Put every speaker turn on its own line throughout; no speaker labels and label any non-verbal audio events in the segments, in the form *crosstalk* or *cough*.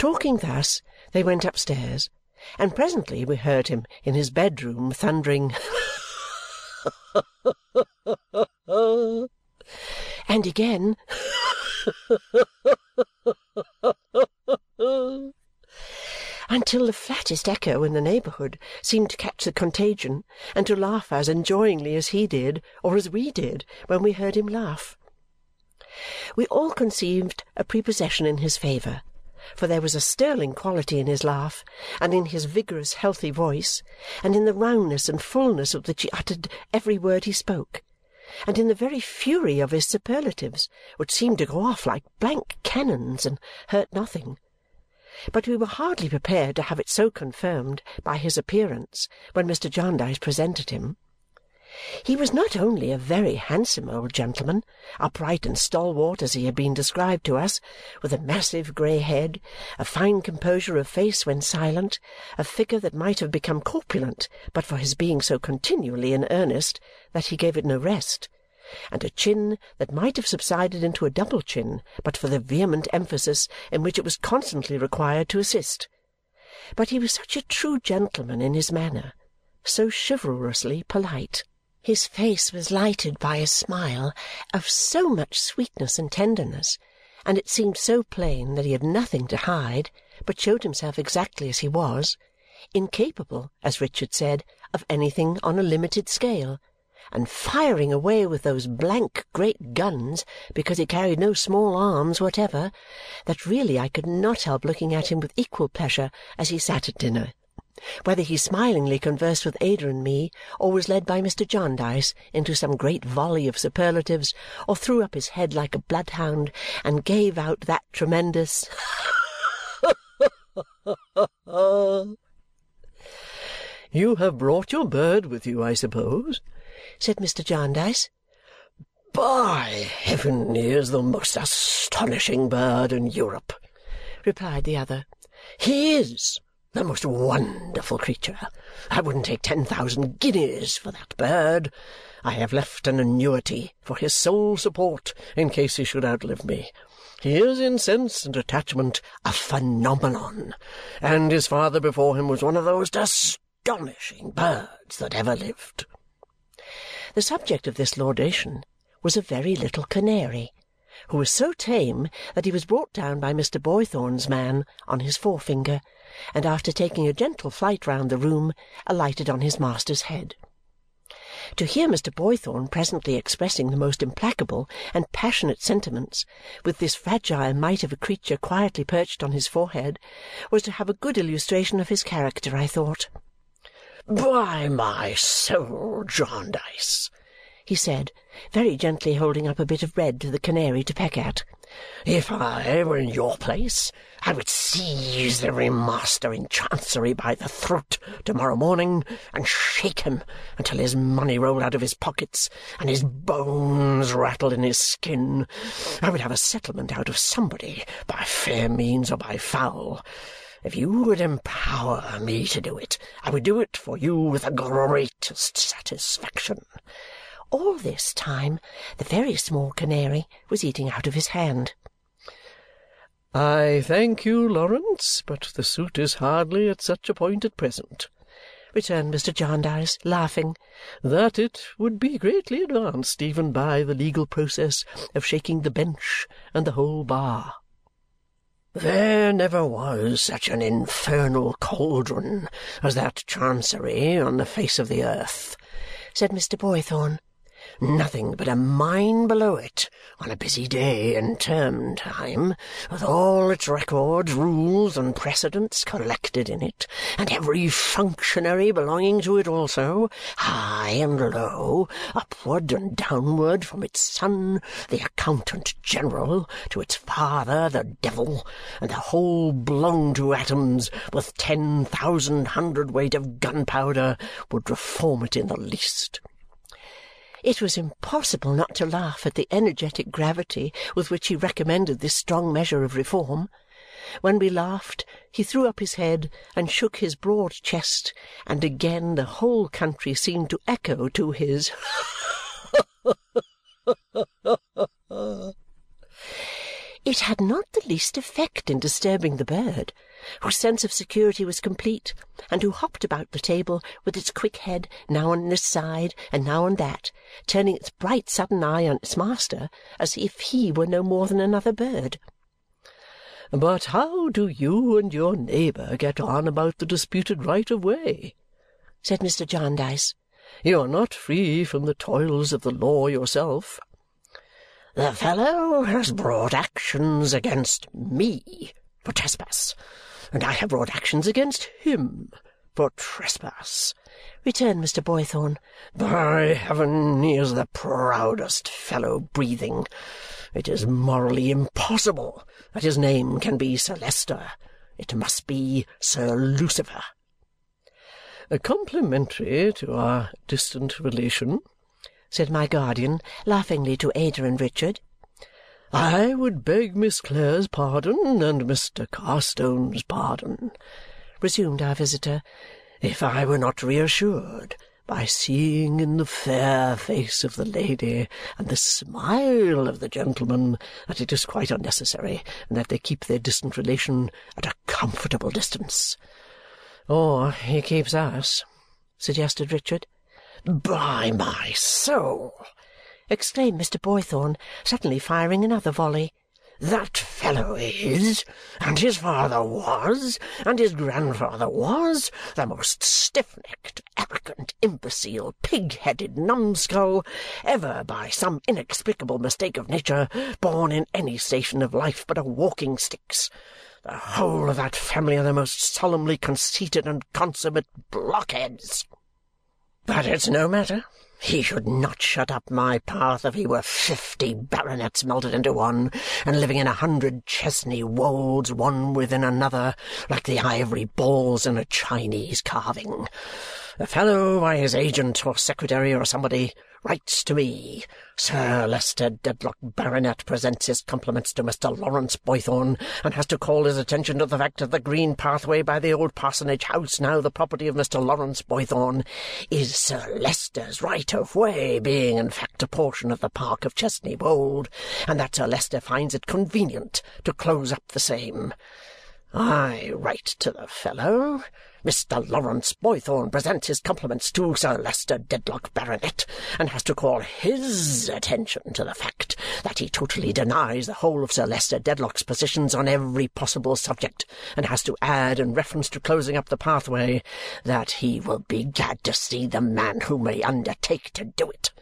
Talking thus, they went upstairs, and presently we heard him in his bedroom thundering *laughs* and again *laughs* until the flattest echo in the neighbourhood seemed to catch the contagion and to laugh as enjoyingly as he did or as we did when we heard him laugh. We all conceived a prepossession in his favour, for there was a sterling quality in his laugh, and in his vigorous healthy voice, and in the roundness and fullness with which he uttered every word he spoke, and in the very fury of his superlatives, which seemed to go off like blank cannons and hurt nothing. But we were hardly prepared to have it so confirmed by his appearance when Mr. Jarndyce presented him. He was not only a very handsome old gentleman, upright and stalwart as he had been described to us, with a massive grey head, a fine composure of face when silent, a figure that might have become corpulent but for his being so continually in earnest that he gave it no rest, and a chin that might have subsided into a double chin but for the vehement emphasis in which it was constantly required to assist. But he was such a true gentleman in his manner, so chivalrously polite his face was lighted by a smile of so much sweetness and tenderness, and it seemed so plain that he had nothing to hide, but showed himself exactly as he was, incapable, as Richard said, of anything on a limited scale, and firing away with those blank great guns because he carried no small arms whatever, that really I could not help looking at him with equal pleasure as he sat at dinner whether he smilingly conversed with Ada and me or was led by Mr. Jarndyce into some great volley of superlatives or threw up his head like a bloodhound and gave out that tremendous *laughs*
You have brought your bird with you, I suppose?
said Mr. Jarndyce.
By heaven, he is the most astonishing bird in Europe, replied the other. He is, the most wonderful creature! I wouldn't take ten thousand guineas for that bird. I have left an annuity for his sole support in case he should outlive me. He is in sense and attachment a phenomenon, and his father before him was one of the most astonishing birds that ever lived.
The subject of this laudation was a very little canary, who was so tame that he was brought down by Mr. Boythorn's man on his forefinger and after taking a gentle flight round the room, alighted on his master's head. To hear Mr. Boythorn presently expressing the most implacable and passionate sentiments, with this fragile mite of a creature quietly perched on his forehead, was to have a good illustration of his character, I thought.
By my soul, Jarndyce,
he said, very gently holding up a bit of bread to the canary to peck at.
If I were in your place, I would seize the every master in Chancery by the throat to-morrow morning and shake him until his money rolled out of his pockets and his bones rattled in his skin. I would have a settlement out of somebody, by fair means or by foul. If you would empower me to do it, I would do it for you with the greatest satisfaction.
All this time the very small canary was eating out of his hand.
"I thank you, Lawrence, but the suit is hardly at such a point at present,"
returned Mr. Jarndyce, laughing,
"that it would be greatly advanced even by the legal process of shaking the bench and the whole bar." There never was such an infernal cauldron as that Chancery on the face of the earth," said Mr. Boythorn. Nothing but a mine below it on a busy day in term time, with all its records, rules, and precedents collected in it, and every functionary belonging to it also, high and low, upward and downward, from its son, the accountant general, to its father, the devil, and the whole blown to atoms with ten thousand hundredweight of gunpowder, would reform it in the least.
It was impossible not to laugh at the energetic gravity with which he recommended this strong measure of reform. When we laughed, he threw up his head and shook his broad chest, and again the whole country seemed to echo to his *laughs* it had not the least effect in disturbing the bird, whose sense of security was complete and who hopped about the table with its quick head now on this side and now on that, turning its bright sudden eye on its master as if he were no more than another bird.
"But how do you and your neighbour get on about the disputed right of way?"
said Mr. Jarndyce.
"You are not free from the toils of the law yourself."
The fellow has brought actions against me for trespass, and I have brought actions against him for trespass,"
returned Mr. Boythorn.
"By heaven, he is the proudest fellow breathing! It is morally impossible that his name can be Sir Leicester. It must be Sir Lucifer."
A "complimentary to our distant relation
said my guardian laughingly to Ada and Richard.
"I would beg Miss Clare's pardon and Mr. Carstone's pardon," resumed our visitor, "if I were not reassured by seeing in the fair face of the lady and the smile of the gentleman that it is quite unnecessary and that they keep their distant relation at a comfortable distance."
"Or he keeps us," suggested Richard.
"By my soul!"
Exclaimed Mr. Boythorn, suddenly firing another volley.
"That fellow is, and his father was, and his grandfather was, the most stiff-necked, arrogant, imbecile, pig-headed numbskull ever by some inexplicable mistake of nature born in any station of life but a walking-stick's. The whole of that family are the most solemnly conceited and consummate blockheads. But it's no matter. He should not shut up my path if he were fifty baronets melted into one, and living in a hundred Chesney Wolds one within another, like the ivory balls in a Chinese carving. The fellow, by his agent or secretary or somebody, writes to me, Sir Leicester Dedlock, Baronet, presents his compliments to Mr. Lawrence Boythorn and has to call his attention to the fact that the green pathway by the old parsonage house, now the property of Mr. Lawrence Boythorn, is Sir Leicester's right of way, being in fact a portion of the park of Chesney Wold, and that Sir Leicester finds it convenient to close up the same. I write to the fellow. Mr. Lawrence Boythorn presents his compliments to Sir Leicester Dedlock, Baronet, and has to call HIS attention to the fact that he totally denies the whole of Sir Leicester Dedlock's positions on every possible subject, and has to add, in reference to closing up the pathway, that he will be glad to see the man who may undertake to do it.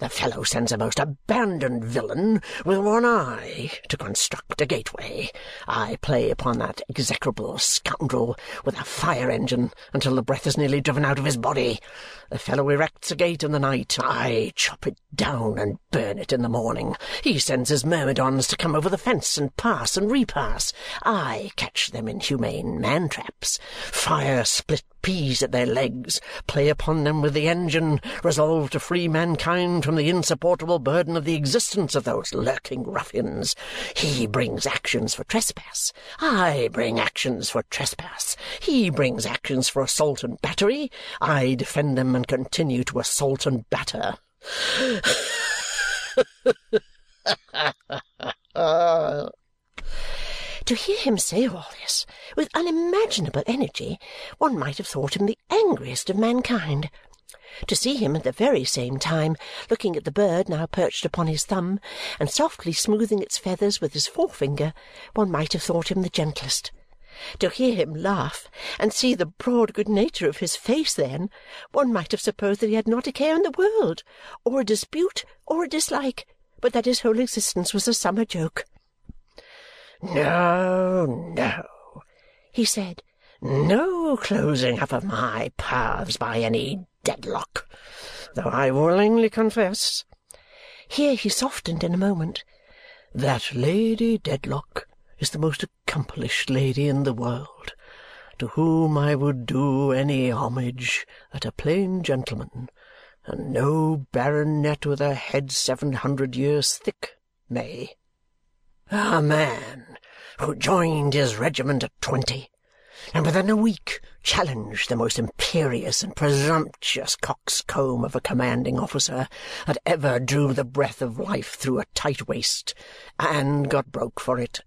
The fellow sends a most abandoned villain with one eye to construct a gateway. I play upon that execrable scoundrel with a fire-engine until the breath is nearly driven out of his body. The fellow erects a gate in the night. I chop it down and burn it in the morning. He sends his myrmidons to come over the fence and pass and repass. I catch them in humane man-traps, fire split peas at their legs, play upon them with the engine, resolve to free mankind from the insupportable burden of the existence of those lurking ruffians. He brings actions for trespass. I bring actions for trespass. He brings actions for assault and battery. I defend them and continue to assault and batter. *laughs*
To hear him say all this with unimaginable energy, one might have thought him the angriest of mankind. To see him at the very same time looking at the bird now perched upon his thumb and softly smoothing its feathers with his forefinger, one might have thought him the gentlest. To hear him laugh and see the broad good nature of his face then, one might have supposed that he had not a care in the world, or a dispute, or a dislike, but that his whole existence was a summer joke.
No, no, he said, no closing up of my paths by any Dedlock, though I willingly confess.
Here he softened in a moment.
That Lady Dedlock is the most accomplished lady in the world, to whom I would do any homage that a plain gentleman, and no baronet with a head seven hundred years thick, may.
A man who joined his regiment at twenty, and within a week challenged the most imperious and presumptuous coxcomb of a commanding officer that ever drew the breath of life through a tight waist, and got broke for it.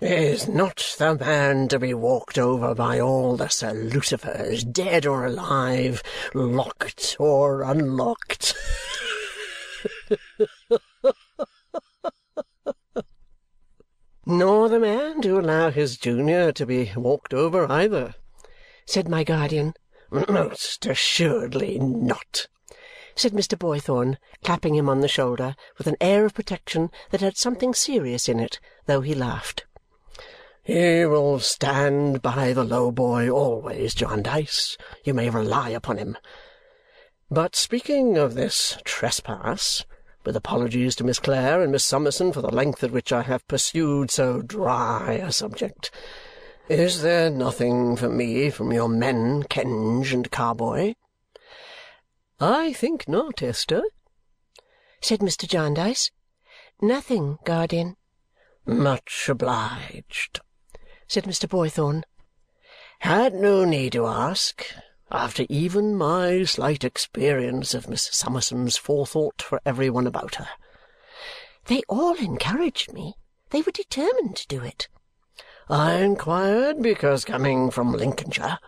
Is not the man to be walked over by all the Sir Lucifers, dead or alive, locked or unlocked? *laughs*
Nor the man to allow his junior to be walked over either,
said my guardian.
Most assuredly not,
said Mr. Boythorn, clapping him on the shoulder with an air of protection that had something serious in it, though he laughed.
He will stand by the low boy always, Jarndyce. You may rely upon him. But speaking of this trespass, with apologies to Miss Clare and Miss Summerson for the length at which I have pursued so dry a subject. Is there nothing for me from your men, Kenge and Carboy?
I think not, Esther,
said Mr. Jarndyce. Nothing, guardian.
Much obliged,
said Mr. Boythorn.
Had no need to ask after even my slight experience of Miss Summerson's forethought for every one about her.
They all encouraged me. They were determined to do it.
I inquired because, coming from Lincolnshire,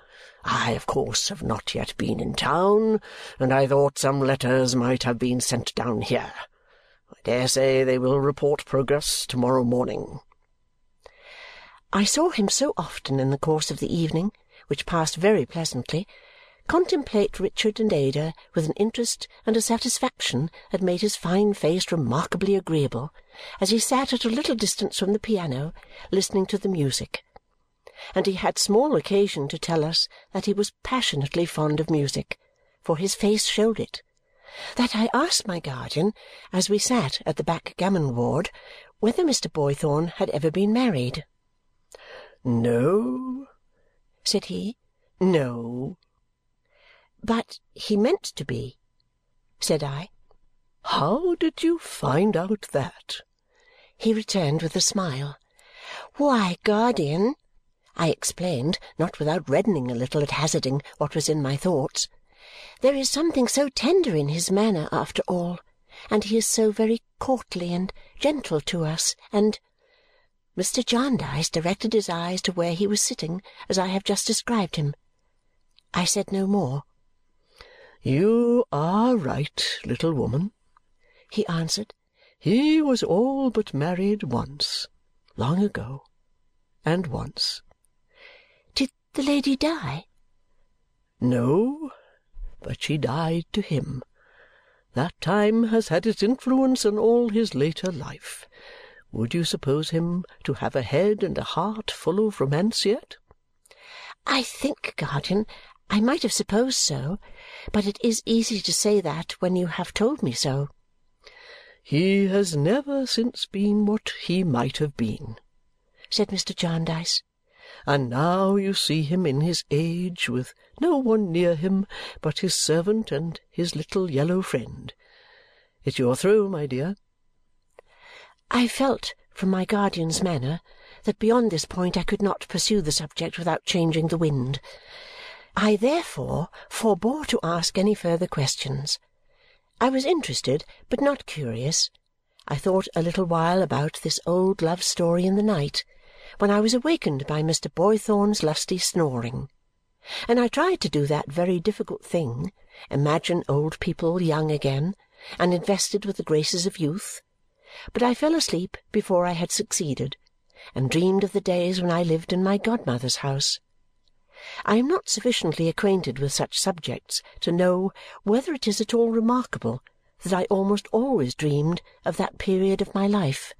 I, of course, have not yet been in town, and I thought some letters might have been sent down here. I dare say they will report progress to-morrow morning.
I saw him so often in the course of the evening, which passed very pleasantly, contemplate Richard and Ada with an interest and a satisfaction that made his fine face remarkably agreeable as he sat at a little distance from the piano listening to the music. And he had small occasion to tell us that he was passionately fond of music, for his face showed it. That I asked my guardian, as we sat at the backgammon board, whether Mr. Boythorn had ever been married.
"No,"
said he.
"No.
But he meant to be, said I.
How did you find out that?
he returned with a smile. Why, guardian, I explained, not without reddening a little at hazarding what was in my thoughts, there is something so tender in his manner after all, and he is so very courtly and gentle to us, and Mr. Jarndyce directed his eyes to where he was sitting as I have just described him. I said no more.
You are right, little woman, he answered. He was all but married once, long ago, and once.
Did the lady die?
No, but she died to him. That time has had its influence on all his later life. Would you suppose him to have a head and a heart full of romance yet?
I think, guardian, I might have supposed so, but it is easy to say that when you have told me so.
He has never since been what he might have been,
said Mr. Jarndyce.
And now you see him in his age, with no one near him but his servant and his little yellow friend. It's your throw, my dear.
I felt, from my guardian's manner, that beyond this point I could not pursue the subject without changing the wind. I therefore forbore to ask any further questions. I was interested, but not curious. I thought a little while about this old love story in the night, when I was awakened by Mr. Boythorn's lusty snoring. And I tried to do that very difficult thing, imagine old people young again, and invested with the graces of youth. But I fell asleep before I had succeeded, and dreamed of the days when I lived in my godmother's house. I am not sufficiently acquainted with such subjects to know whether it is at all remarkable that I almost always dreamed of that period of my life.